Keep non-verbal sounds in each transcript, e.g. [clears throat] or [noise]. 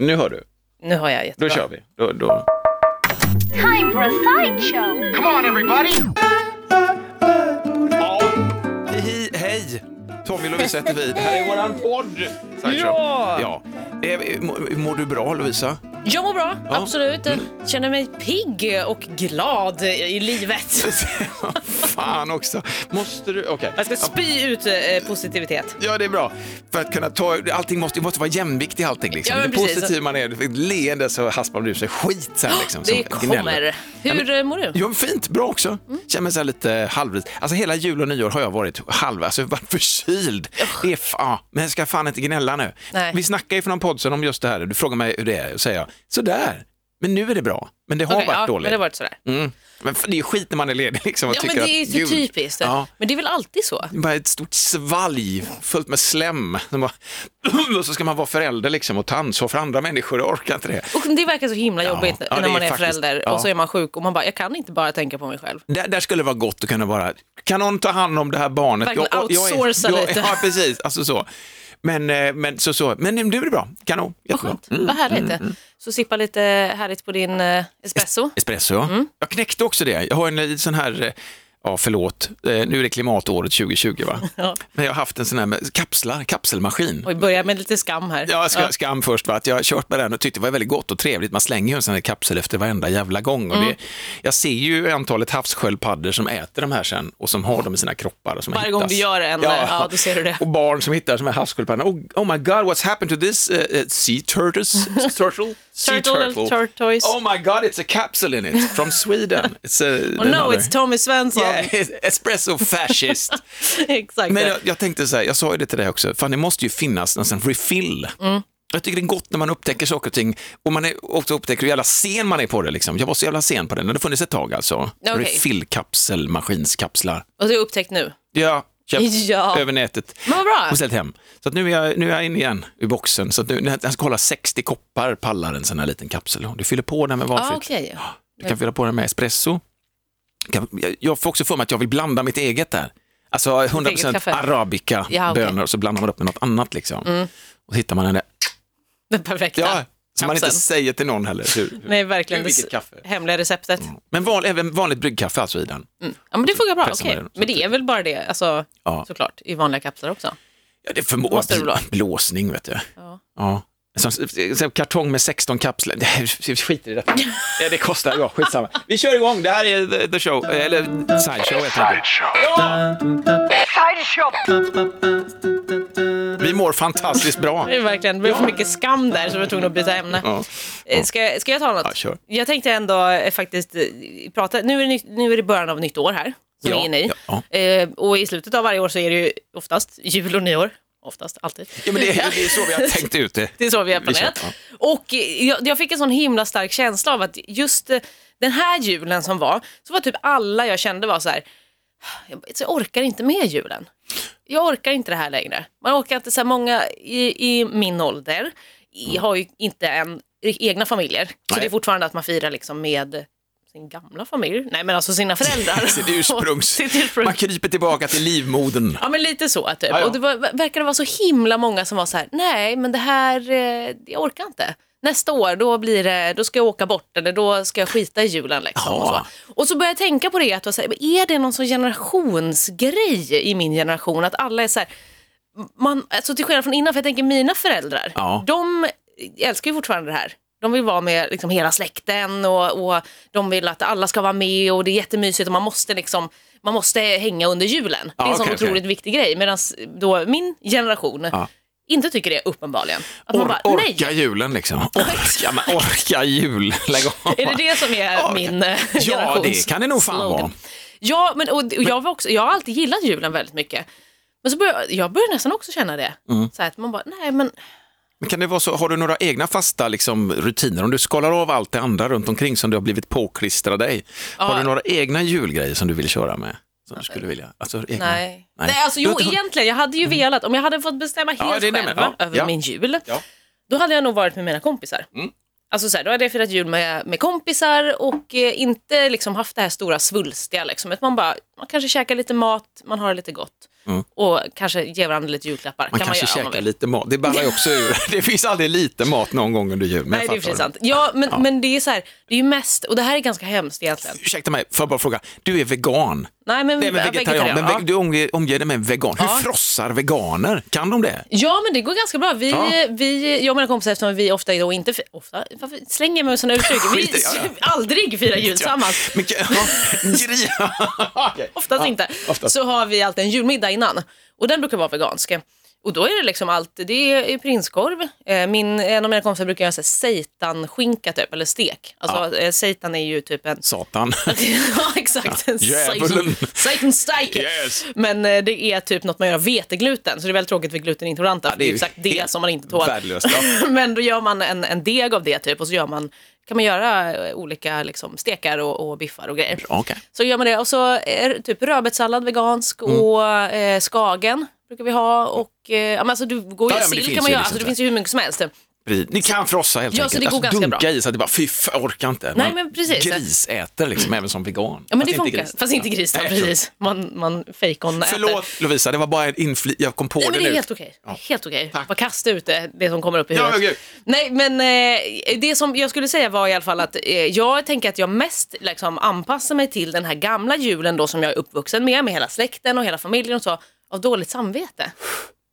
Nu hör du. Nu har jag Då jättebra. kör vi. Då, då. Time for a sideshow. Come on, everybody! Hej, hej! Tommy Lovisa heter vi. Det här är våran podd. Sideshow. Ja! ja. Eh, Mår, mår du bra Lovisa? Jag mår bra, Ja. Mm. absolut. Känner mig pigg och glad i livet. [laughs] Fan också. Måste du? Okej. Jag ska spy ut eh, positivitet. Ja, det är bra. För att kunna ta, allting måste, det måste vara jämvikt i allting. Liksom. Ja, men det precis. positiv man är, ett leende så haspar man ur sig skit sen. Liksom, Det gnäller. kommer. Hur eh, mår du? Jo, fint, bra också. Känner mig så lite halvvis. Alltså hela jul och nyår har jag varit halv, alltså jag varit förkyld. Det är fa- ja, men jag ska fan inte gnälla nu. Nej. Vi snackade ju för någon podd sedan om just det här. Du frågar mig hur det är säger jag, sådär. Men nu är det bra. Men det har Okej, varit ja, dåligt. Men det har varit sådär. mm. Men det är skit när man är ledig liksom och Ja, men tycker det är att så gud, typiskt. Ja. Men det är väl alltid så? Är bara ett stort svalg fullt med slem. Bara, [clears throat] och så ska man vara förälder liksom och ta ansvar för andra människor, jag orkar inte det. Och det verkar så himla jobbigt ja, när det man är är faktiskt- förälder och så är man sjuk och man bara, jag kan inte bara tänka på mig själv. Där, där skulle det vara gott att kunna vara, kan någon ta hand om det här barnet? Verkligen outsourca jag, jag, lite. Ja, precis, alltså så. Men, eh, men så, så. Men nu är det bra, kanon, Vad skönt, vad härligt. Så sippa lite härligt på din eh, espresso. Espresso, ja. Mm. Jag knäckte också det. Jag har en eh, sån här, eh, ja förlåt, eh, nu är det klimatåret 2020 va? [laughs] Ja. Men jag har haft en sån här med kapslar, kapselmaskin. Och vi börjar med lite skam här. Ja, ska, skam först va, att jag har kört med den och tyckte det var väldigt gott och trevligt. Man slänger ju en sån här kapsel efter varenda jävla gång. Och Mm. det, jag ser ju antalet havssköldpaddor som äter de här sen och som har dem i sina kroppar. Och som Varje gång du gör en, ja, då ser du det. Och barn som hittar de här havssköldpaddorna. Oh, oh my god, what's happened to this uh, uh, sea turtles? [laughs] Turtle? Sea Turtle, tortoise. Oh my god, it's a capsule in it from Sweden. It's a, Oh no, it's Tommy Svensson. Yeah, [laughs] espresso fascist. [laughs] Exakt. Men jag, jag tänkte så här, jag sa ju det till dig också, fan det måste ju finnas någon sån refill. Mm. Jag tycker det är gott när man upptäcker saker och ting och man är, också upptäcker hur jävla sen man är på det. Liksom. Jag var så jävla sen på den, det har funnits ett tag alltså. Okej. Refill-kapsel, maskinskapslar. Och det är upptäckt nu. Ja, köpt [laughs] Ja. över nätet och ställt hem. Så att nu, är jag, nu är jag inne igen i boxen. Så att nu, den ska hålla 60 koppar pallar en sån här liten kapsel. Du fyller på den med valfritt. Ah, okej. Du kan fylla på den med espresso. Jag- får också för mig att jag vill blanda mitt eget där. Alltså 100% kaffe. arabica Ja, okej. bönor och så blandar man upp med något annat liksom. Och så hittar man den där, [laughs] Den perfekta ja, som man inte säger till någon heller. Hur, [laughs] Nej, verkligen. hur, Det kaffe. hemliga receptet. Men van, även vanligt bryggkaffe alltså i den. Ja, men det funkar bra. Den, så Men det är väl bara det, alltså, Ja. såklart, i vanliga kapslar också. Ja, det förmår det vara. blåsning vet du. Ja. Ja. En sån, en kartong med 16 kapslar. Vi skiter i detta. Ja, det kostar, ja, skitsamma. Vi kör igång, det här är the, the show, eller sideshow heter det. Sideshow! Vi mår fantastiskt bra. Det är verkligen, det blev för mycket skam där så vi var tvungna att byta ämne. Ja. Eh, Ska, ska jag ta något? Ja, kör. Jag tänkte ändå eh, faktiskt eh, prata, nu är, det, nu är det början av nytt år här, som Ja, vi är inne i. ja, Eh, och i slutet av varje år så är det ju oftast jul och nyår. Oftast, alltid. Ja, men det, det är så vi har [laughs] tänkt ut det. Det är så vi har planerat. Och eh, jag, jag fick en sån himla stark känsla av att just eh, den här julen som var, så var typ alla jag kände var så här, jag, jag orkar inte med julen. Jag orkar inte det här längre. Man orkar inte, så här, många i, i min ålder i, har ju inte en, egna familjer. Så Nej. det är fortfarande att man firar liksom med sin gamla familj. Nej men alltså sina föräldrar. [laughs] Sitt ursprungs... [laughs] Sitt ursprung. Man kryper tillbaka till livmodern. Ja men lite så typ. Och det var, verkade vara så himla många som var så här, nej men det här, eh, jag orkar inte. Nästa år då, blir det, då ska jag åka bort eller då ska jag skita i julen. Liksom, och, så. och så började jag tänka på det, att, så här, är det någon sån generationsgrej i min generation? Att alla är så här, man, alltså till skillnad från innan, för jag tänker mina föräldrar, Ja. de älskar ju fortfarande det här. De vill vara med liksom hela släkten och, och de vill att alla ska vara med och det är jättemysigt och man måste liksom man måste hänga under julen. Ja, det är en sån otroligt viktig grej. Medan då min generation Ja. inte tycker det uppenbarligen. Att man Or, bara, orka nej, julen liksom. [laughs] Orka, men orka jul. [laughs] Lägg av. är det det som är Ja, min eh, Ja, generations det kan det nog fan slogan? vara. Ja, men, och, och jag, var också, jag har alltid gillat julen väldigt mycket. Men så börjar, jag börjar nästan också känna det. Mm. Så att man bara, nej men Men kan det vara så, har du några egna fasta liksom, rutiner? Om du skalar av allt det andra runt omkring som du har blivit påklistrad dig. Har Ja. du några egna julgrejer som du vill köra med? Som du skulle vilja? Alltså, egna? Nej. Nej, alltså Du har jo, inte egentligen. Jag hade ju velat, om jag hade fått bestämma Ja, helt det själv med. Ja, över ja. min jul, Ja. då hade jag nog varit med mina kompisar. Mm. Alltså så här, då hade jag firat jul med, med kompisar och eh, inte liksom haft det här stora svulstiga. Liksom. Att man, bara, man kanske käkar lite mat, man har det lite gott. Och kanske ge varandra lite julklappar. Man kan kanske man göra man käkar vill. lite mat. Det ballar ju också ur. [laughs] Det finns aldrig lite mat någon gång under jul. men Nej, det är precis sant. Ja, men, Ja. men det är så här, det är ju mest, och det här är ganska hemskt egentligen. Ursäkta mig, får jag bara fråga. Du är vegan. Nej, men, Nej, men ja, vegetarian. Men du omger, omger dig med en vegan. Hur Ja. frossar veganer? Kan de det? Ja, men det går ganska bra. Vi, Ja. vi, jag och mina kompisar, eftersom vi ofta då inte, ofta, varför slänger mig med sådana uttryck? [laughs] Vi [laughs] aldrig firar jul tillsammans. Oftast inte. Så har vi alltid en julmiddag innan och den brukar vara vegansk. Och då är det liksom allt, det är prinskorv. Eh, Min, en av mina kompisar brukar göra seitan-skinka typ, eller stek. Alltså eh, seitan är ju typ en... Satan. [laughs] ja, exakt. En Djävulen. Seitan steak. Yes. Men eh, det är typ något man gör av vetegluten, så det är väldigt tråkigt för glutenintoleranta. för det är ju exakt det som man inte tål. Värdelöst. Ja. [laughs] Men då gör man en, en deg av det typ och så gör man, kan man göra eh, olika liksom, stekar och, och biffar och grejer. Okej. Så gör man det och så är typ rödbetssallad vegansk Mm. och eh, skagen brukar vi ha och eh, alltså, du går ju, Ja, sill kan man göra, liksom alltså, det finns ju hur mycket som helst. Precis. Ni kan frossa helt Ja, så enkelt. det går alltså, ganska dunka bra. i så att det bara, fy orkar inte. Nej, men precis. Grisäter liksom, även som vegan. Ja men Fast det funkar, gris. fast inte gris då, precis. Man, man fejkon äter. Förlåt Lovisa, det var bara en infli... Jag kom på Nej, det men det är nu. helt okej. Ja. Helt okej. Tack. Bara kasta ut det, det som kommer upp i Ja, huvudet. gud. Nej, men eh, det som jag skulle säga var i alla fall att eh, jag tänker att jag mest liksom, anpassar mig till den här gamla julen då som jag är uppvuxen med, med hela släkten och hela familjen och så, av dåligt samvete.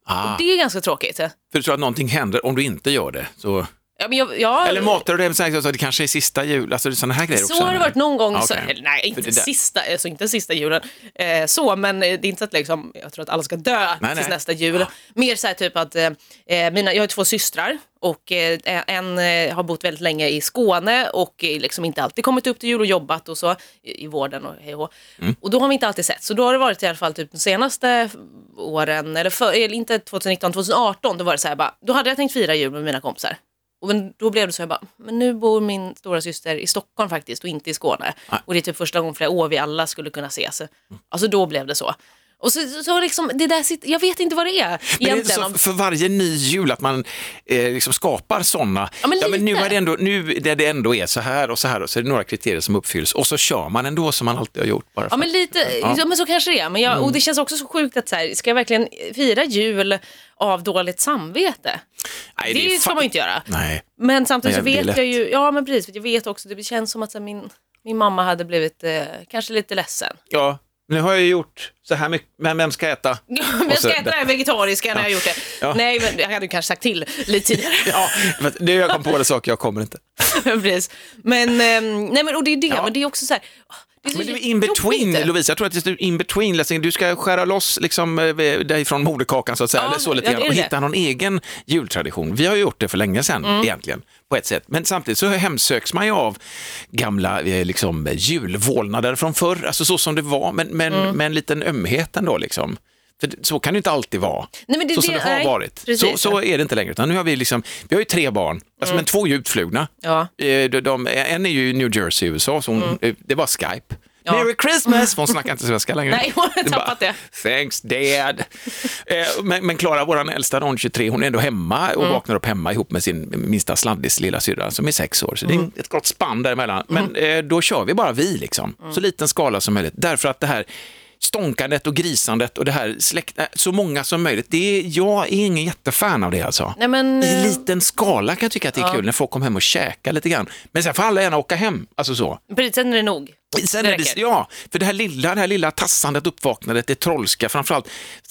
Ah, Det är ganska tråkigt. för du tror att någonting händer om du inte gör det. Så... Ja, men jag, jag, Eller matar du så här, så att det kanske är sista jul, alltså sådana här grejer också? så har det varit någon gång, Ja, så, eller, nej inte sista, alltså inte sista julen, eh, så, men eh, det är inte så att liksom, jag tror att alla ska dö Nej, tills nej. nästa jul. Mer så här typ att, eh, mina, jag har två systrar och eh, en eh, har bott väldigt länge i Skåne och eh, liksom inte alltid kommit upp till jul och jobbat och så i, i vården och hej och. Mm. Och då har vi inte alltid sett, så då har det varit i alla fall typ de senaste åren, eller, för, eller inte 2019, 2018, då var det så här bara, då hade jag tänkt fira jul med mina kompisar. Och men då blev det så jag bara, men nu bor min stora syster i Stockholm faktiskt och inte i Skåne. Nej. Och det är typ första gången flera år vi alla skulle kunna ses. Alltså då blev det så. Och så, så, så liksom, det där sitter, jag vet inte vad det är Men det är egentligen. så för varje ny jul att man eh, liksom skapar sådana, Ja, men nu lite. är det ändå, nu där det ändå är så här och så här och så är det några kriterier som uppfylls och så kör man ändå som man alltid har gjort. Bara. Ja men lite, ja. men så kanske det är. Men jag, Mm. Och det känns också så sjukt att så här, ska jag verkligen fira jul av dåligt samvete? Nej, det är ska man ju inte göra. Nej, Men samtidigt så Nej, det är vet jag ju, ja men precis, för jag vet också, det känns som att så här, min, min mamma hade blivit eh, kanske lite ledsen. ja, nu har jag ju gjort så här mycket, men vem ska äta? [laughs] Så- ska äta det här vegetariska när jag har gjort det. Ja. Nej, men jag hade ju kanske sagt till lite tidigare. [laughs] Ja, men det jag kom på det saker, jag kommer inte. [laughs] Precis. Men, ehm, nej men och det är det, Ja. men det är också så här, Men du är in between. Lovisa. Jag tror att det är in between. Du ska skära loss liksom, eh, dig från moderkakan så att säga, Ja, så lite ja, och hitta någon egen jultradition. Vi har ju gjort det för länge sedan Mm. egentligen, på ett sätt. Men samtidigt så hemsöks man ju av gamla eh, liksom, julvålnader från förr, alltså så som det var, men, men Mm. med en liten ömhet ändå. Liksom. För så kan det inte alltid vara. Nej, men det- så som det- det har nej, varit. Så, precis. så är det inte längre. Utan nu har vi, liksom, vi har ju tre barn, alltså, men två djupt flugna. Ja. Eh, de, de, en är ju i New Jersey i USA, så hon, eh, det var Skype. Mm. Ja. Merry Christmas! För hon snackar inte svenska längre. Nej, hon har Det tappat bara, det. Thanks dad. Eh, men men Klara, vår äldsta, hon är 23, hon är ändå hemma Mm. och vaknar upp hemma ihop med sin minsta sladdis lilla syrra som är sex år. Så det Mm. är ett gott spann däremellan. Men eh, då kör vi bara vi, liksom. Mm. så liten skala som möjligt. Därför att det här stånkandet och grisandet och det här släkt, äh, så många som möjligt, det är, jag är ingen jättefan av det alltså. Nej, men, I eh, liten skala kan jag tycka att det är Ja. kul när folk kommer hem och käkar lite grann. Men sen får alla gärna åka hem, alltså så. precis, sen är det nog. Sen Det är det, ja, för det här lilla, det här lilla tassandet, uppvaknandet, det trollska, framförallt,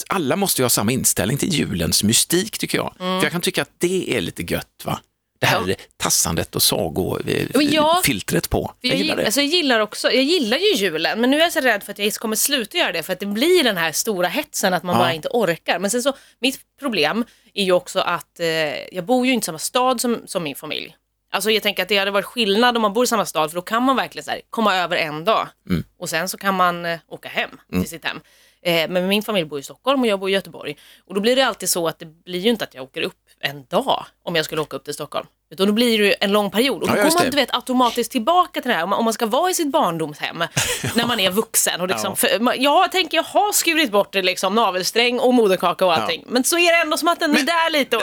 alla måste ju ha samma inställning till julens mystik tycker jag. För jag kan tycka att det är lite gött va? Det här Mm. Ja. tassandet och sagofiltret på. För Jag jag, gillar det. alltså jag gillar också, jag gillar ju julen, men nu är jag så rädd för att jag kommer sluta göra det för att det blir den här stora hetsen att man Ja. bara inte orkar. Men sen så, mitt problem är ju också att eh, jag bor ju inte i samma stad som, som min familj. Alltså jag tänker att det hade varit skillnad om man bor i samma stad för då kan man verkligen så här, komma över en dag Mm. och sen så kan man eh, åka hem till sitt hem. Eh, men min familj bor i Stockholm och jag bor i Göteborg och då blir det alltid så att det blir ju inte att jag åker upp en dag om jag skulle åka upp till Stockholm. Utan då blir det en lång period. Och då Ja, går man det. du vet, automatiskt tillbaka till det här. Om man, om man ska vara i sitt barndomshem [laughs] när man är vuxen. Och liksom, Ja. för, man- jag tänker jag har skurit bort det, liksom, navelsträng och moderkaka och allting. Men så är det ändå som att den är där lite. Och,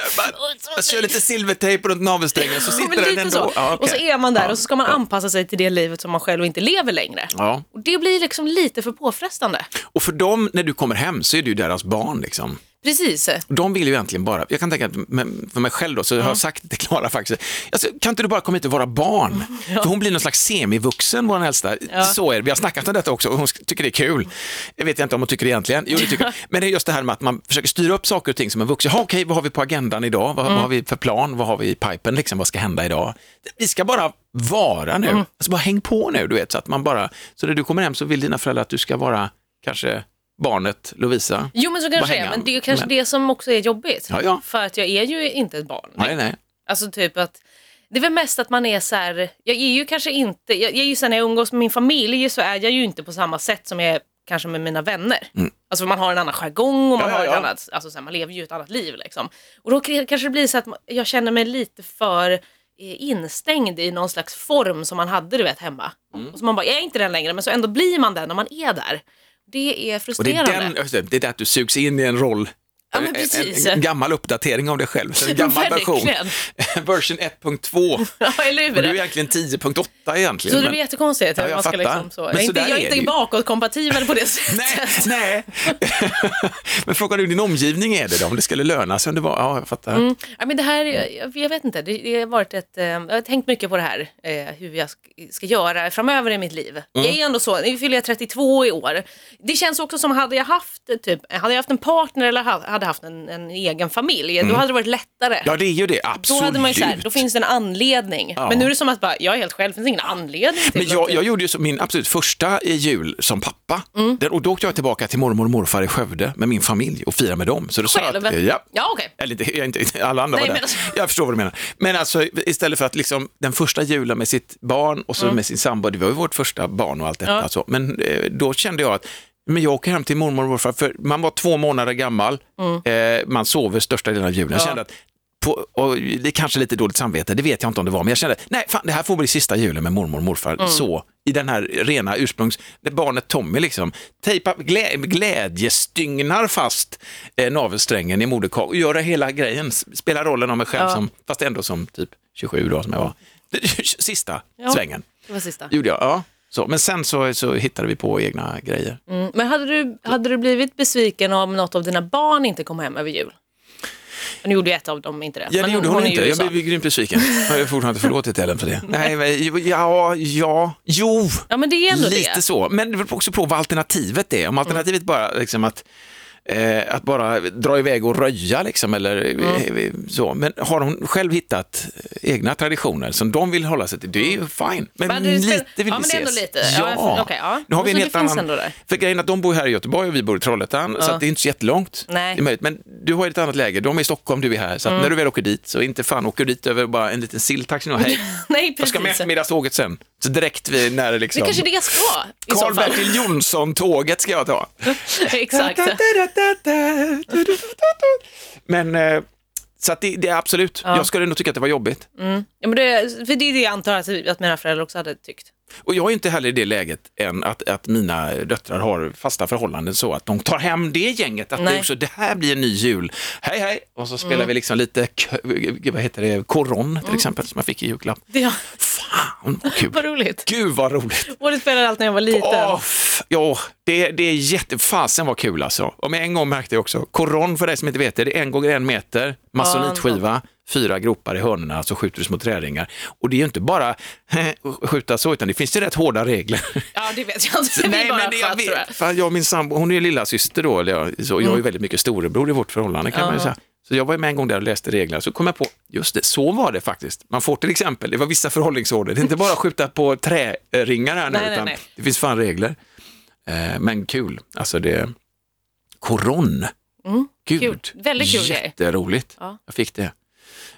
Jag kör lite silvertejp runt navelsträngen så Ja, sitter men den ändå. så. Ja, Och så är man där Ja. och så ska man anpassa sig till det livet som man själv inte lever längre. Ja. Och det blir liksom lite för påfrestande. Och för dem, när du kommer hem, så är du deras barn. Liksom. Precis. De vill ju egentligen bara, jag kan tänka för mig själv då, så har jag sagt till Klara faktiskt, alltså, kan inte du bara komma hit och vara barn? För hon blir någon slags semivuxen, vår äldsta. Ja. Så är det, vi har snackat om detta också och hon tycker det är kul. Jag vet inte om hon tycker det egentligen, jo det tycker jag. Men det är just det här med att man försöker styra upp saker och ting som en vuxen. Ja, okej, vad har vi på agendan idag? Vad, vad har vi för plan? Vad har vi i pipen? Liksom, vad ska hända idag? Vi ska bara vara nu, alltså bara häng på nu, du vet, så att man bara, så när du kommer hem så vill dina föräldrar att du ska vara kanske barnet Lovisa. Jo men så kanske det är, men det är ju kanske Men- det som också är jobbigt. Ja, ja. För att jag är ju inte ett barn. Nej, nej. Alltså typ att, det är väl mest att man är så här, jag är ju kanske inte, jag, är ju så här, när jag umgås med min familj så är jag ju inte på samma sätt som jag är kanske med mina vänner. Alltså man har en annan jargong och man Mm. Ja, har ett annat, alltså så här, man lever ju ett annat liv liksom. Och då kanske det blir så att jag känner mig lite för eh, instängd i någon slags form som man hade du vet hemma. Mm. Och så man bara, jag är inte den längre, men så ändå blir man den när man är där. Det är Och det frustrerande. är, den, det, är att du sugs in i en roll. Ja, En- precis. En, gammal uppdatering av dig själv, så en [laughs] gammal version. [laughs] Version 1.2. Ja, eller Och du är egentligen 10.8 egentligen. Så det blir jättekonstigt. Ja, jag man ska fattar. liksom så. Men Jag är så inte, jag är inte ju. bakåtkompatibel på det [laughs] sättet. Nej, nej. men frågar du din omgivning är det då, om det skulle löna sig? Om det var, ja, jag fattar. Mm. Ja, men det här, jag, jag vet inte, det, det har varit ett, eh, jag har tänkt mycket på det här, eh, hur jag ska, göra framöver i mitt liv. Mm. Jag är ändå så, nu fyller jag 32 i år. Det känns också som, hade jag haft, eh, typ, hade jag haft en partner eller ha- hade haft en, en egen familj, då hade det varit lättare. Mm. Ja, det är ju det, Då absolut. hade man ju så här, då finns det en anledning. Ja. Men nu är det som att bara, jag är helt själv, det finns ingen anledning Men jag, jag gjorde ju så, min absolut första jul som pappa, Mm. där, och då åkte jag tillbaka till mormor och morfar i Skövde med min familj och firade med dem. Så då sa jag att, ja, Ja, okej. Eller inte, jag, inte alla andra Nej, var där. men alltså- Jag förstår vad du menar. Men alltså istället för att liksom den första julen med sitt barn och så med sin sambo, det var ju vårt första barn och allt detta. Mm. Ja. Så. Men eh, då kände jag att men jag åker hem till mormor och morfar, för man var två månader gammal, Mm. eh, man sover största delen av julen. Jag kände att på, och det är kanske lite dåligt samvete, det vet jag inte om det var, men jag kände, nej, fan, det här får bli sista julen med mormor och morfar. Mm. Så, i den här rena ursprungs, barnet Tommy liksom, tejpar, glä, glädjestygnar fast eh, navelsträngen i moderkakan och göra hela grejen, spela rollen av mig själv, Ja. som, fast ändå som typ 27 då som jag var. [laughs] Sista Ja. svängen Det var sista. gjorde jag, ja. Så, men sen så, så hittade vi på egna grejer. Mm. Men hade du, hade du blivit besviken om något av dina barn inte kom hem över jul? Nu gjorde ju ett av dem inte det. Ja, det gjorde hon, ju inte. Jag blev grymt besviken. Jag har fortfarande inte förlåtit Ellen för det. [laughs] Nej, men, ja, ja, jo, Ja, men det är ändå lite det. så. Men det beror också på vad alternativet är. Om alternativet bara liksom att Eh, att bara dra iväg och röja liksom, eller eh, så. Men har hon själv hittat egna traditioner som de vill hålla sig till, det är ju fine. Men, Men det lite vill ja, vi men det är ändå lite. Ja, Ja, okej, ja. nu har vi en Så det helt annan... För grejen är att de bor här i Göteborg och vi bor i Trollhättan, så Ja. att det är inte så jättelångt. Nej. Det är möjligt. Men du har ett annat läge, de är i Stockholm, du är här. Så Mm. när du väl åker dit, så inte fan åker du dit över bara en liten silltaxi nu, hej. [laughs] Nej, Jag precis. ska med eftermiddagståget sen. Så direkt vid när det Det liksom... är kanske det jag ska så. Karl-Bertil Jonsson-tåget ska jag ta. [laughs] Exakt. [laughs] Men, eh, så det, det är absolut, Ja. jag skulle nog tycka att det var jobbigt. Ja, men det, för det är det jag antar att, att mina föräldrar också hade tyckt. Och jag är inte heller i det läget än att, att mina döttrar har fasta förhållanden så att de tar hem det gänget. Att det, Nej. också, det här blir en ny jul. Hej hej! Och så spelar vi liksom lite, vad heter det, koron till exempel som jag fick i julklapp. Det Fan vad kul! [laughs] var roligt. Gud vad roligt! Och det spelade allt när jag var liten. F- ja, det, det är jätte... Fasen var kul alltså. Och med en gång märkte jag också, koron för dig som inte vet det, det är en gånger en meter, masonitskiva, fyra gropar i hörnorna, så skjuter du små träringar. Och det är ju inte bara [laughs] skjuta så, utan det finns ju rätt hårda regler. Ja, det vet jag inte. [laughs] Vi bara det, jag vet, för jag och min sambo, hon är ju lilla syster då, eller jag, så, jag är ju väldigt mycket storebror i vårt förhållande kan man ju säga. Så jag var med en gång där och läste reglerna, så kom jag på, just det, så var det faktiskt. Man får till exempel, det var vissa förhållningsorder, det är inte bara att skjuta på träringar här nu, Nej, nej, utan nej. det finns fan regler. Eh, men kul, alltså det, koron, gud, Mm, kul. Väldigt kul jätteroligt. Ja. Jag fick det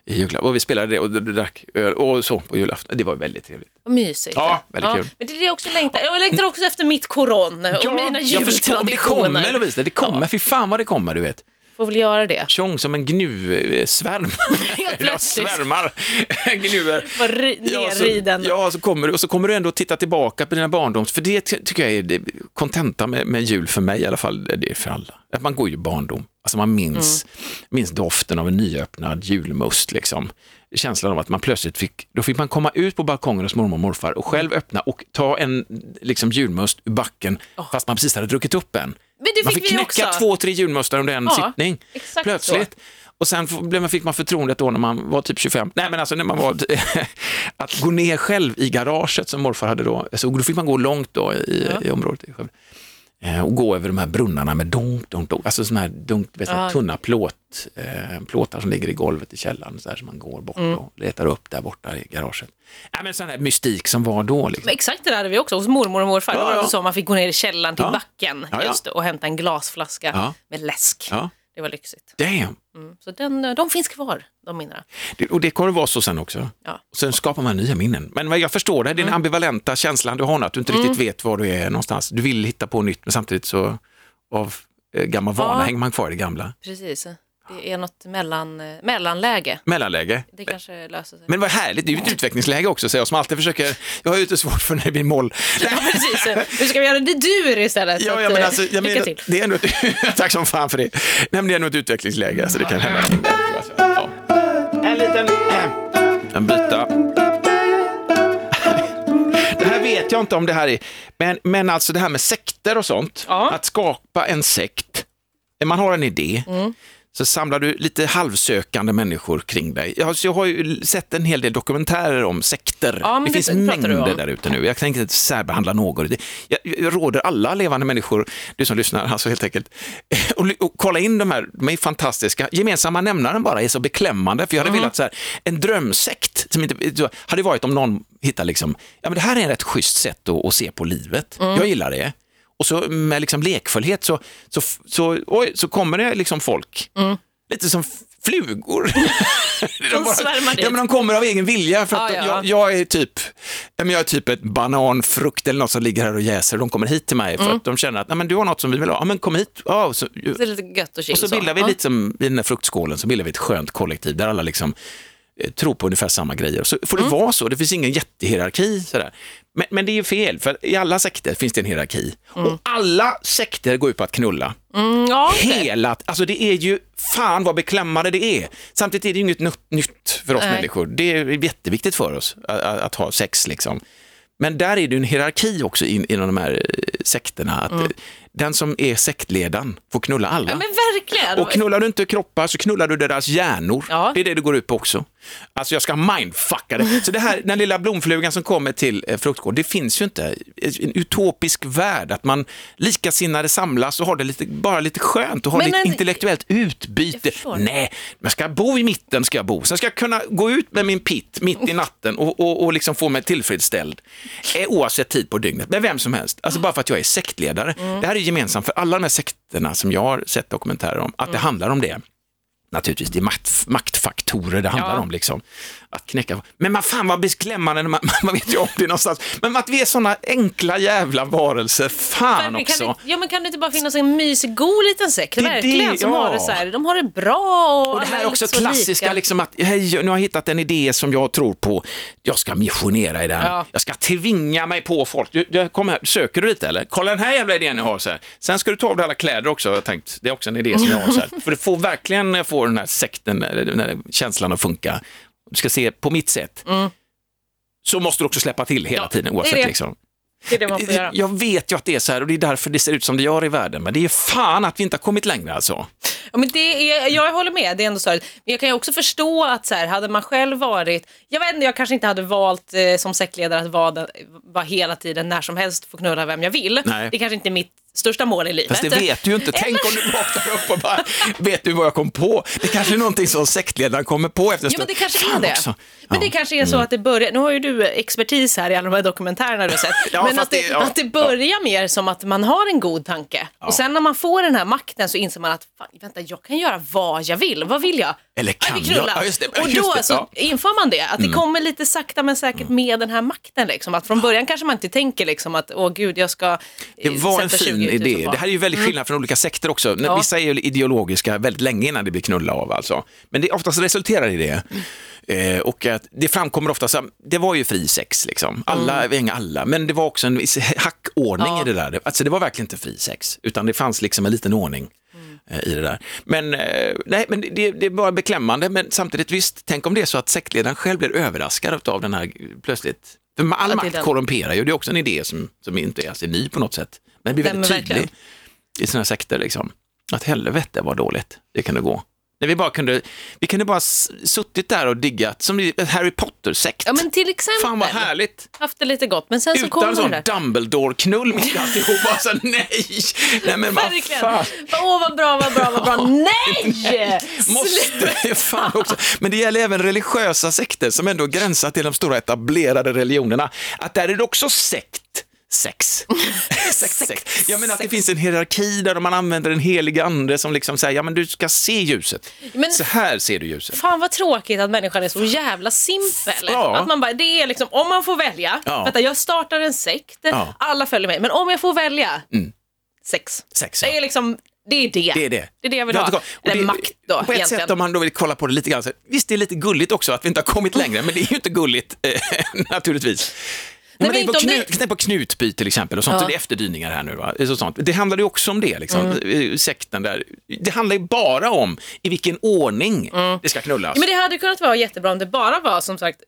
i julklapp och vi spelade det och drack öl och så på julafton. Det var väldigt trevligt. Vad mysigt. Ja, väldigt kul. Men det är det jag också längtar. Jag längtar också efter mitt koron och mina jag förstår, det kommer jultraditioner. Lovisa, det kommer, fy fan vad det kommer du vet. Får väl göra det. Tjong som en gnusvärm. Helt [laughs] Ja, plötsligt. svärmar. [laughs] Gnuer. Ri- Ja, så, nerriden. ja, så kommer du, och så kommer du ändå titta tillbaka på dina barndoms, för det ty- tycker jag är kontenta med, med jul för mig i alla fall, det är för alla. Att man går ju barndom, alltså man minns, Mm. minns doften av en nyöppnad julmust liksom. Känslan av att man plötsligt fick, då fick man komma ut på balkongen hos mormor och morfar och själv öppna och ta en liksom, julmust ur backen fast man precis hade druckit upp en. Men det man fick fick knäcka också. två, tre julmustar under en Ja, sittning. Plötsligt. Och sen fick man förtroendet då när man var typ 25, nej men alltså när man var, [laughs] att gå ner själv i garaget som morfar hade då, så då fick man gå långt då i, i området. Eh, Och gå över de här brunnarna med dunk, dunk, dunk, alltså sådana här dunk, vet, Ja. ja. tunna plåt, eh, plåtar som ligger i golvet i källaren, så här som man går bort Mm. och letar upp där borta i garaget. Ja, men sån här mystik som var då. Liksom. Exakt det där hade vi också hos mormor och morfar. Ja, det var ja. så man fick gå ner i källaren till Ja. backen Ja, ja. Just och hämta en glasflaska Ja. med läsk. Det var lyxigt. Damn. Mm. Så den, de finns kvar, de minnena. Det, och det kommer vara så sen också. Ja. Sen skapar man nya minnen. Men jag förstår det, den ambivalenta känslan du har att du inte riktigt vet var du är någonstans. Du vill hitta på nytt, men samtidigt så av eh, gammal vana Ja. hänger man kvar i det gamla. Precis. Det är något mellan, eh, mellanläge. Mellanläge. Det kanske löser sig. Men vad härligt, det är ju ett utvecklingsläge också, säger jag som alltid försöker, jag har ju lite svårt för när det blir moll. Ja, precis. Nu ska vi göra det dur istället. Ja, ja, men eh, alltså, jag lycka menar, till. det är ändå ett, [laughs] tack som fan för det. Nej, men det är ändå ett utvecklingsläge, så det kan hända. Ja. En liten, eh, en byta. [laughs] Det här vet jag inte om det här är, men, men alltså det här med sekter och sånt, Ja. att skapa en sekt, man har en idé, Mm. Så samlar du lite halvsökande människor kring dig. Jag, har- jag har ju sett en hel del dokumentärer om sekter. Ja, det det finns mängder där ute nu. Jag tänker inte särbehandla någon. Jag, jag råder alla levande människor, du som lyssnar, alltså helt enkelt, [laughs] och, och kolla in de här, de är fantastiska. Gemensamma nämnaren bara är så beklämmande, för jag hade Mm. velat så här, en drömsekt, som inte, hade varit om någon hittar liksom, ja men det här är ett rätt schysst sätt att, att se på livet. Mm. Jag gillar det. Och så med liksom lekfullhet så, så, så, oj, så kommer det liksom folk, lite som flugor. [laughs] De dit. ja, men de kommer av egen vilja för att Ja, ja. Jag, jag är typ jag är typ ett bananfrukt eller något som ligger här och jäser. De kommer hit till mig Mm. för att de känner att Nej, men du har något som vi vill ha. Ja, men kom hit. Ja, och så, Så det är lite gött och chill. och så bildar vi Ja. lite som i den här fruktskålen så bildar vi ett skönt kollektiv där alla liksom eh, tror på ungefär samma grejer. Så får det Mm. vara så, det finns ingen jättehierarki. Sådär. Men, men det är ju fel, för i alla sekter finns det en hierarki. Och alla sekter går ut på att knulla. Mm, ja. Hela, alltså det är ju, fan vad beklämmande det är. Samtidigt är det ju inget nytt, för oss Nej. människor. Det är jätteviktigt för oss att, att, ha sex liksom. Men där är det en hierarki också in, inom de här eh, sekterna. Att eh, Den som är sektledaren får knulla alla. Mm. Ja, men verkligen. Och knullar du inte kroppar så knullar du deras hjärnor. Ja. Det är det det går ut på också. Alltså jag ska mindfucka det. Så det här, den lilla blomflugan som kommer till eh, fruktgård, det finns ju inte. En utopisk värld, att man likasinnade samlas och har det lite, bara lite skönt och har Men lite en- intellektuellt utbyte. Nej, men ska bo i mitten ska jag bo. Sen ska jag kunna gå ut med min pitt mitt i natten och, och, och liksom få mig tillfredsställd. Eh, oavsett tid på dygnet, med vem som helst. Alltså bara för att jag är sektledare. Mm. Det här är gemensamt för alla de här sekterna som jag har sett dokumentärer om, att det handlar om det. Naturligtvis, det är makt, maktfaktorer det handlar Ja. om. Liksom. Att knäcka. Men man, fan vad beklämmande, man, [laughs] man vet ju om det någonstans. Men att vi är sådana enkla jävla varelser, fan Men också. Kan det, ja, men kan det inte bara finnas en mysig, god liten sekt? Verkligen, det, som ja. har det så här. De har det bra och, Och det här är också så klassiska, lika. liksom att hej, nu har jag hittat en idé som jag tror på. Jag ska missionera i den. Ja. Jag ska tvinga mig på folk. Du, du, kom här, söker du lite eller? Kolla den här jävla idén jag har. Så här. Sen ska du ta av dig alla kläder också, jag tänkt. Det är också en idé som jag har. Så här. [laughs] För det får verkligen få den här sekten, den här känslan att funka. Du ska se på mitt sätt. Så måste du också släppa till hela Ja, tiden det oavsett. det. Liksom. Det är det man får göra. Jag vet ju att det är så här och det är därför det ser ut som det gör i världen. Men det är fan att vi inte har kommit längre alltså. Ja, men det är, jag håller med, det är ändå här. Men jag kan ju också förstå att så här, hade man själv varit, jag vet inte, jag kanske inte hade valt eh, som sektledare att vara, vara hela tiden när som helst få knulla vem jag vill. Nej. Det är kanske inte är mitt största mål i livet. Fast det vet du ju inte. Tänk om du [laughs] vaknar upp och bara, vet du vad jag kom på? Det kanske är någonting som sektledaren kommer på efter en Ja, men stund. det kanske Fan är det. också. Men Ja. det kanske är så att det börjar, nu har ju du expertis här i alla de här dokumentärerna du har sett, Ja, men fast att det, det- ja. att det börjar mer som att man har en god tanke och sen när man får den här makten så inser man att fan, vänta vänta, jag kan göra vad jag vill. Vad vill jag? Eller kan jag? Ja, just det. Och då det, så ja. Mm. inför man det, att det kommer lite sakta men säkert med den här makten. Liksom. Att från början kanske man inte tänker liksom, att åh gud, jag ska Det eh, var en fin 20 000 idé. Det här är ju väldigt skillnad från olika sekter också. Ja. Vissa är ju ideologiska väldigt länge innan det blir knulla av alltså. Men det oftast resulterar i det. Eh, och att det framkommer ofta, så, det var ju fri sex liksom. Alla, mm. alla, men det var också en viss hackordning Ja. i det där. Alltså det var verkligen inte fri sex, utan det fanns liksom en liten ordning i det där. Men, eh, nej, men det, det är bara beklämmande, men samtidigt visst, tänk om det är så att sektledaren själv blir överraskad av den här plötsligt. För all det är makt den. korrumperar ju, det är också en idé som, som inte är så ny på något sätt. Men det blir väldigt men tydlig verkligen. i sina sekter liksom. Att helvete var dåligt, det kunde gå. När vi bara kunde, vi kunde bara suttit där och diggat, som Harry Potter-sekt. Ja men till exempel, Fan vad härligt. haft det lite gott. Men sen så Utan sån. Dumbledore-knull mitt i alltihop. Bara så, nej, nej men vad fan. Åh vad bra, vad bra, vad bra. Nej! Måste, [laughs] fan också. Men det gäller även religiösa sekter som ändå gränsar till de stora etablerade religionerna. Att där är det också sekt. [laughs] Sex. sex, sex. Jag menar att det sex. finns en hierarki där man använder en helig ande som liksom säger, ja men du ska se ljuset. Men- Så här ser du ljuset. Fan vad tråkigt att människan är så jävla simpel. Ja. Att man bara, det är liksom, om man får välja, Ja. vänta jag startar en sekt, Ja. Mm. alla följer mig, men om jag får välja, sex. Sex, Det ja. är liksom, det är det. Det är det. Det är det jag vill Det ha. Eller det- makt då, På ett egentligen. sätt om man då vill kolla på det lite grann, så, visst det är lite gulligt också att vi inte har kommit längre, men det är ju inte gulligt eh, [laughs] naturligtvis. Men Men om det- knut, tänk på Knutby till exempel, och sånt, Ja. det är efterdyningar här nu. Va? Så sånt. Det handlar ju också om det, liksom. Mm. eh, sekten där. Det handlar ju bara om i vilken ordning det ska knullas. Mm. Ja, Men det hade kunnat vara jättebra om det bara var som sagt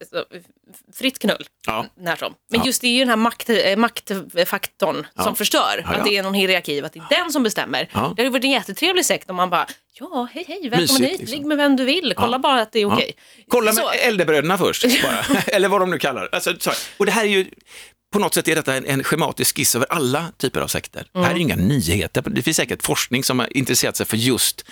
fritt knull. Ja. När som. Men Ja. just det är ju den här makt, eh, maktfaktorn som förstör. Att det är någon hierarki, att det är den som bestämmer. Det hade varit en jättetrevlig sekt om man bara, ja hej hej, välkommen Mysigt, hit, liksom. ligg med vem du vill, kolla bara att det är Ja. okej. Kolla med Så- äldrebröderna först, [laughs] bara. eller vad de nu kallar alltså, så. Och det här är ju, på något sätt är detta en, en schematisk skiss över alla typer av sekter. Mm. Här är ju inga nyheter. Det finns säkert forskning som har intresserat sig för just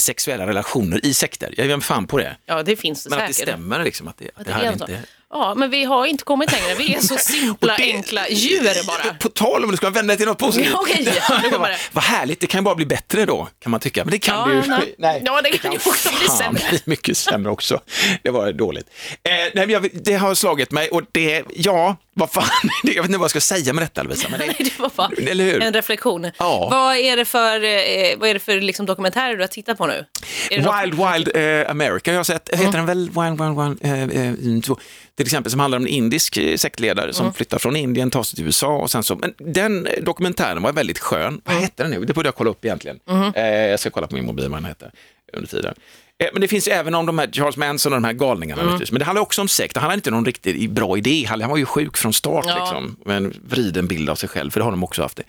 sexuella relationer i sekter. Jag mig fan på det. Ja, det finns det Men att det säkert. stämmer liksom, att det, att det Det här är är inte... Ja, men vi har inte kommit längre. Vi är så [laughs] simpla, Och det- enkla djur bara. På tal om du ska vända dig till något positivt. Ja, okej, kommer det. [laughs] Vad härligt, det kan bara bli bättre då, kan man tycka. Men det kan Ja, det ju. nej. Ja, det kan ju också bli sämre. bli mycket sämre också. Det var dåligt. Eh, nej, men jag, det har slagit mig och det, ja, vad fan, [laughs] jag vet inte vad jag ska säga med detta Lovisa. Men det, Nej, det var bara Eller hur? en reflektion. Ja. Vad är det för, eh, vad är det för liksom, dokumentärer du har tittat på nu? Är det något- Wild Wild eh, America, jag har sett, heter den väl Wild Wild Wild, eh, eh, mm, två. till exempel som handlar om en indisk eh, sektledare som flyttar från Indien, tar sig till USA och sen så, men den eh, dokumentären var väldigt skön. Vad hette den nu? Det borde jag kolla upp egentligen. Eh, jag ska kolla på min mobil vad den heter under tiden. Men det finns även om de här Charles Manson och de här galningarna. naturligtvis. Men det handlar också om sekt. Det handlar inte någon riktigt bra idé. Han var ju sjuk från start, Ja. liksom, med en vriden bild av sig själv, för det har de också haft.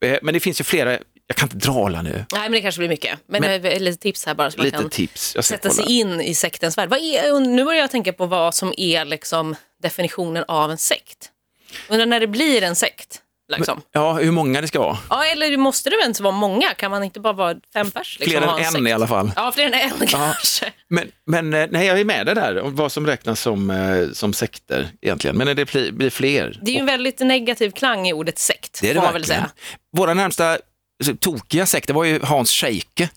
Det. Men det finns ju flera, jag kan inte dra alla nu. Nej, men det kanske blir mycket. Men, Men- eh, lite tips här bara så man Lite kan tips. Sätta sig kolla. in i sektens värld. Är, nu börjar jag tänka på vad som är liksom definitionen av en sekt. Undrar när det blir en sekt. Liksom. Ja, hur många det ska vara. Ja, eller måste det väl inte vara många? Kan man inte bara vara fem pers? Liksom, Fler än en sekt? i alla fall. Ja, fler än en kanske. Men, men eh, nej, jag är med det där, vad som räknas som, eh, som sekter egentligen. Men det blir, fler. Det är ju en väldigt negativ klang i ordet sekt, det är det får man väl verkligen. säga. Våra närmsta tokiga sekter var ju Hans Scheike.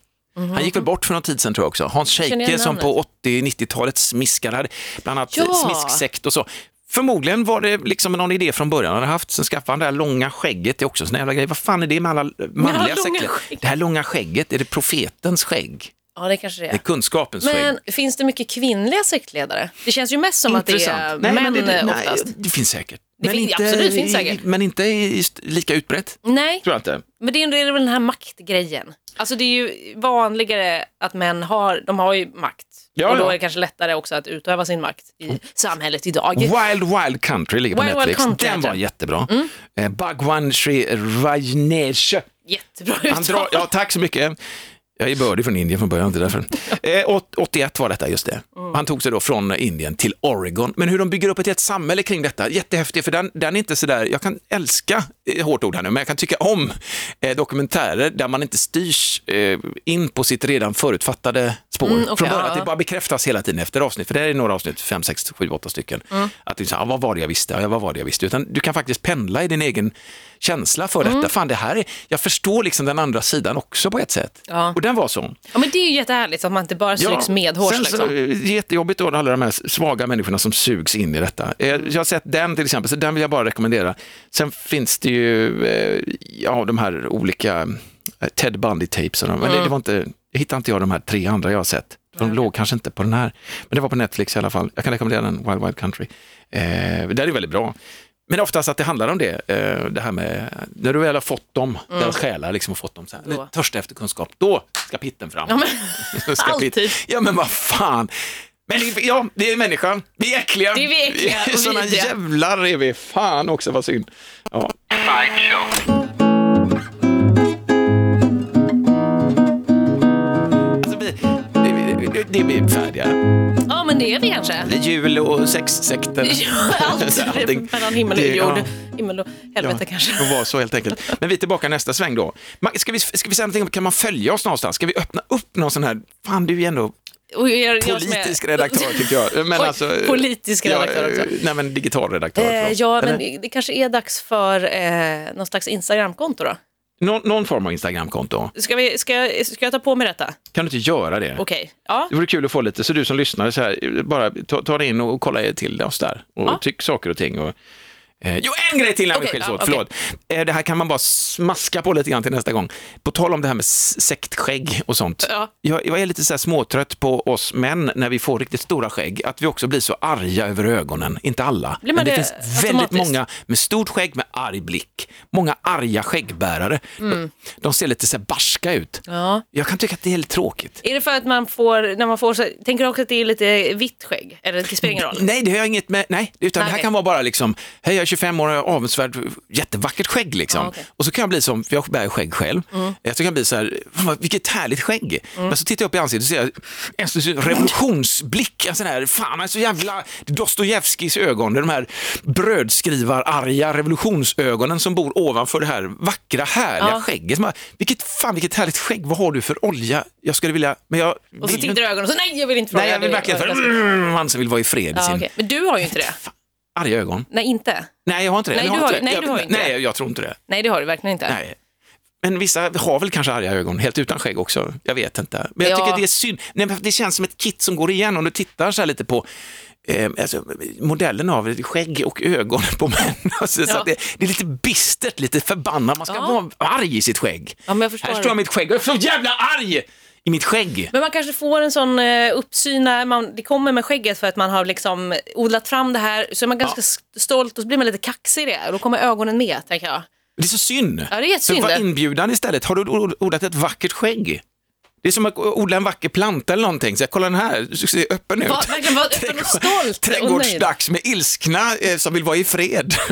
Han gick väl bort för någon tid sedan tror jag också. Hans Scheike som på namnet. 80-90-talet smiskade, bland annat Ja. smisksekt och så. Förmodligen var det liksom någon idé från början han hade haft, sen skaffade han det här långa skägget, det är också en sån jävla grej. Vad fan är det med alla manliga sekter? Det här långa skägget, är det profetens skägg? Ja, det kanske det Det är är. kunskapens skägg. Men finns det mycket kvinnliga sektledare? Det känns ju mest som att det är Intressant. Nej, män men det, nej, oftast. det finns säkert. Det fin- absolut, finns säkert. Men inte lika utbrett, Nej, tror jag inte. Men det är väl den här maktgrejen. Alltså det är ju vanligare att män har, de har ju makt. Ja, och då är det kanske lättare också att utöva sin makt i samhället idag. Wild Wild Country ligger på Wild Wild Netflix. Country Den var jättebra. Eh, Bhagwan Sri Rajneesh. Jättebra Han uttal. drar, ja, tack så mycket. Jag är bördig från Indien från början, inte därför. [laughs] Eh, åt- 81 var detta, just det. Mm. Han tog sig då från Indien till Oregon. Men hur de bygger upp ett helt samhälle kring detta, jättehäftigt, för den, den är inte sådär, jag kan älska, eh, hårt ord här nu, men jag kan tycka om eh, dokumentärer där man inte styrs eh, in på sitt redan förutfattade spår. Mm, okej, från början, ja, att det bara bekräftas hela tiden efter avsnitt, för det är några avsnitt, fem, sex, sju, åtta stycken. Mm. Att det är så, här, ah, vad var det jag visste? Ja, vad var det jag visste? Utan du kan faktiskt pendla i din egen känsla för Mm. detta. Fan, det här är, jag förstår liksom den andra sidan också på ett sätt. Ja. Den var så. Ja, men det är ju jättehärligt att man inte bara sugs medhårs. sen Liksom. så, eh, jättejobbigt då, alla de här svaga människorna som sugs in i detta. Eh, Jag har sett den till exempel, så den vill jag bara rekommendera. Sen finns det ju, eh, ja, de här olika eh, Ted Bundy-tapes, men det, det var inte, hittade inte jag de här tre andra jag har sett. De låg kanske inte på den här, men det var på Netflix i alla fall. Jag kan rekommendera den, Wild Wild Country. Eh, det är väldigt bra. Men oftast att det handlar om det, eh, det här med när du väl har fått dem, deras själar liksom har fått dem, så här, Då. törsta efter kunskap, då ska pitten fram. Ja, men, [laughs] alltid. pit- Ja men vad fan. Men det- ja, det är människan. Vi är äckliga. Det är vi äckliga [laughs] och vidriga. jävlar är vi. Fan också vad synd. Ja. Det, är vi färdiga. ja, men det är vi kanske. Jul och sexsekter. [laughs] Ja, Allt [laughs] mellan himmel och Det- jord. ja. Himmel och helvete kanske. Det var så helt enkelt. Men vi är tillbaka nästa sväng då. Ska vi, ska vi säga någonting om, kan man följa oss någonstans? Ska vi öppna upp någon sån här, fan du är ju ändå jag- jag politisk redaktör tycker jag. Men Oj, alltså, politisk redaktör ja, också. Nej men digital redaktör. Eh, ja, men det kanske är dags för eh, någon slags Instagramkonto då. Någon, någon form av Instagramkonto. Ska, vi, ska, jag- ska jag ta på mig detta? Kan du inte göra det? Okej. Ja. Det vore kul att få lite, så du som lyssnar, så här, bara ta, ta dig in och kolla till oss där och Ja. tyck saker och ting. Och, eh, jo, en grej till innan vi skiljs ja, åt, okej. förlåt. Eh, det här kan man bara smaska på lite grann till nästa gång. På tal om det här med sektskägg och sånt. Ja. Jag, jag är lite så här småtrött på oss män när vi får riktigt stora skägg, att vi också blir så arga över ögonen. Inte alla, men det, det finns väldigt många med stort skägg med arg blick. Många arga skäggbärare. De, de ser lite så här barska ut. Mm. ja. Jag kan tycka att det är lite tråkigt. Är det för att man får, när man får så, tänker du också att det är lite vitt skägg? Eller det spelar ingen roll? Nej, det har jag inget med, nej, utan Nej, det här kan vara bara liksom, hej är 25 år och jag har avundsvärt, jättevackert skägg liksom. Ja, okej. Och så kan jag bli som, för jag bär skägg själv, jag så kan jag bli så här, "Fan, vilket härligt skägg. Men så tittar jag upp i ansiktet och ser jag en revolutionsblick, en sån här, fan alltså jävla Dostojevskijs ögon, det är de här brödskrivar-arga revolutionsögonen som bor ovanför det här vackra, härliga Ja. skägget. Man, vilket, fan vilket härligt skägg, vad har du för olja? Jag skulle vilja, men jag Och så vill tittar du i ögonen och så nej, jag vill inte fråga. Nej, jag vill verkligen för man som vill vara i fred Ja, sin okej. Men du har ju inte det. Arga ögon. Nej, inte. Nej, jag har inte det. Nej, jag har du har- inte nej, jag, du har inte nej, jag tror inte det. Nej, det har du verkligen inte. Nej. Men vissa har väl kanske arga ögon, helt utan skägg också. Jag vet inte. Men jag Ja. tycker det är synd. Nej, men det känns som ett kit som går igen om du tittar så här lite på eh, alltså, modellen av skägg och ögon [laughs] på män. Alltså, så Ja. att det, det är lite bistert, lite förbannat. Man ska Ja. vara arg i sitt skägg. Ja, jag här står det. mitt skägg och jag är så jävla arg i mitt skägg. Men man kanske får en sån uh, uppsyn när man, det kommer med skägget för att man har liksom odlat fram det här, så är man ganska s- stolt och så blir man lite kaxig i det och då kommer ögonen med, tänker jag. Det är så synd. Ja, det är. Så var inbjudan istället. Har du od- odlat ett vackert skägg? Det är som att odla en vacker planta eller någonting. Så jag, kolla den här, du ser öppen ut. Va, verkligen vara öppen och stolt och nöjd. Trädgårdsdags med ilskna eh, som vill vara i fred. [laughs]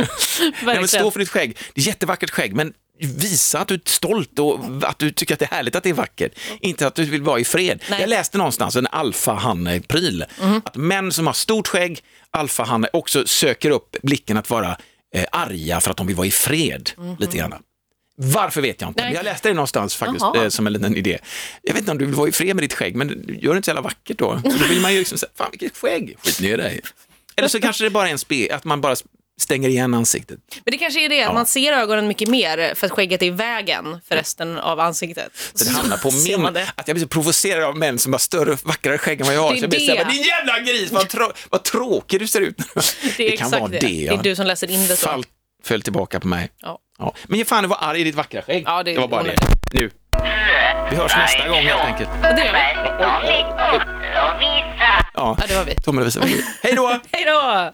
Nej, men stå för ditt skägg. Det är jättevackert skägg, men visa att du är stolt och att du tycker att det är härligt att det är vackert. Inte att du vill vara i fred. Nej. Jag läste någonstans en alfahanne-pryl. Mhm. Att män som har stort skägg, alfahanne, också söker upp blicken att vara eh, arga för att de vill vara i fred. Lite grann. Varför vet jag inte. Nej. Jag läste det någonstans faktiskt, eh, som en liten idé. Jag vet inte om du vill vara i fred med ditt skägg, men gör det inte så jävla vackert då. Då vill man ju liksom säga, fan vilket skägg, skit ner dig. Eller så kanske det bara är en spe, att man bara stänger igen ansiktet. Men det kanske är det, att man ser ögonen mycket mer för att skägget är i vägen för resten av ansiktet. Så det hamnar på [laughs] min, det. att jag blir så provocerad av män som har större och vackrare skägg än vad jag har. Det är så jag blir så här, det. din jävla gris, vad, trå vad tråkig du ser ut. Det är [laughs] kan exakt vara det. det. Det ja. är du som läser in det så. Fall, föll tillbaka på mig. Ja. Ja. Men ge fan du var arg i ditt vackra skägg. Ja, det- det var bara det. Nu. Vi hörs nästa gång helt enkelt. Och det gör vi. Ja, Ja, det var vi. ja. Ja, det. Hej då! [laughs] Hej då!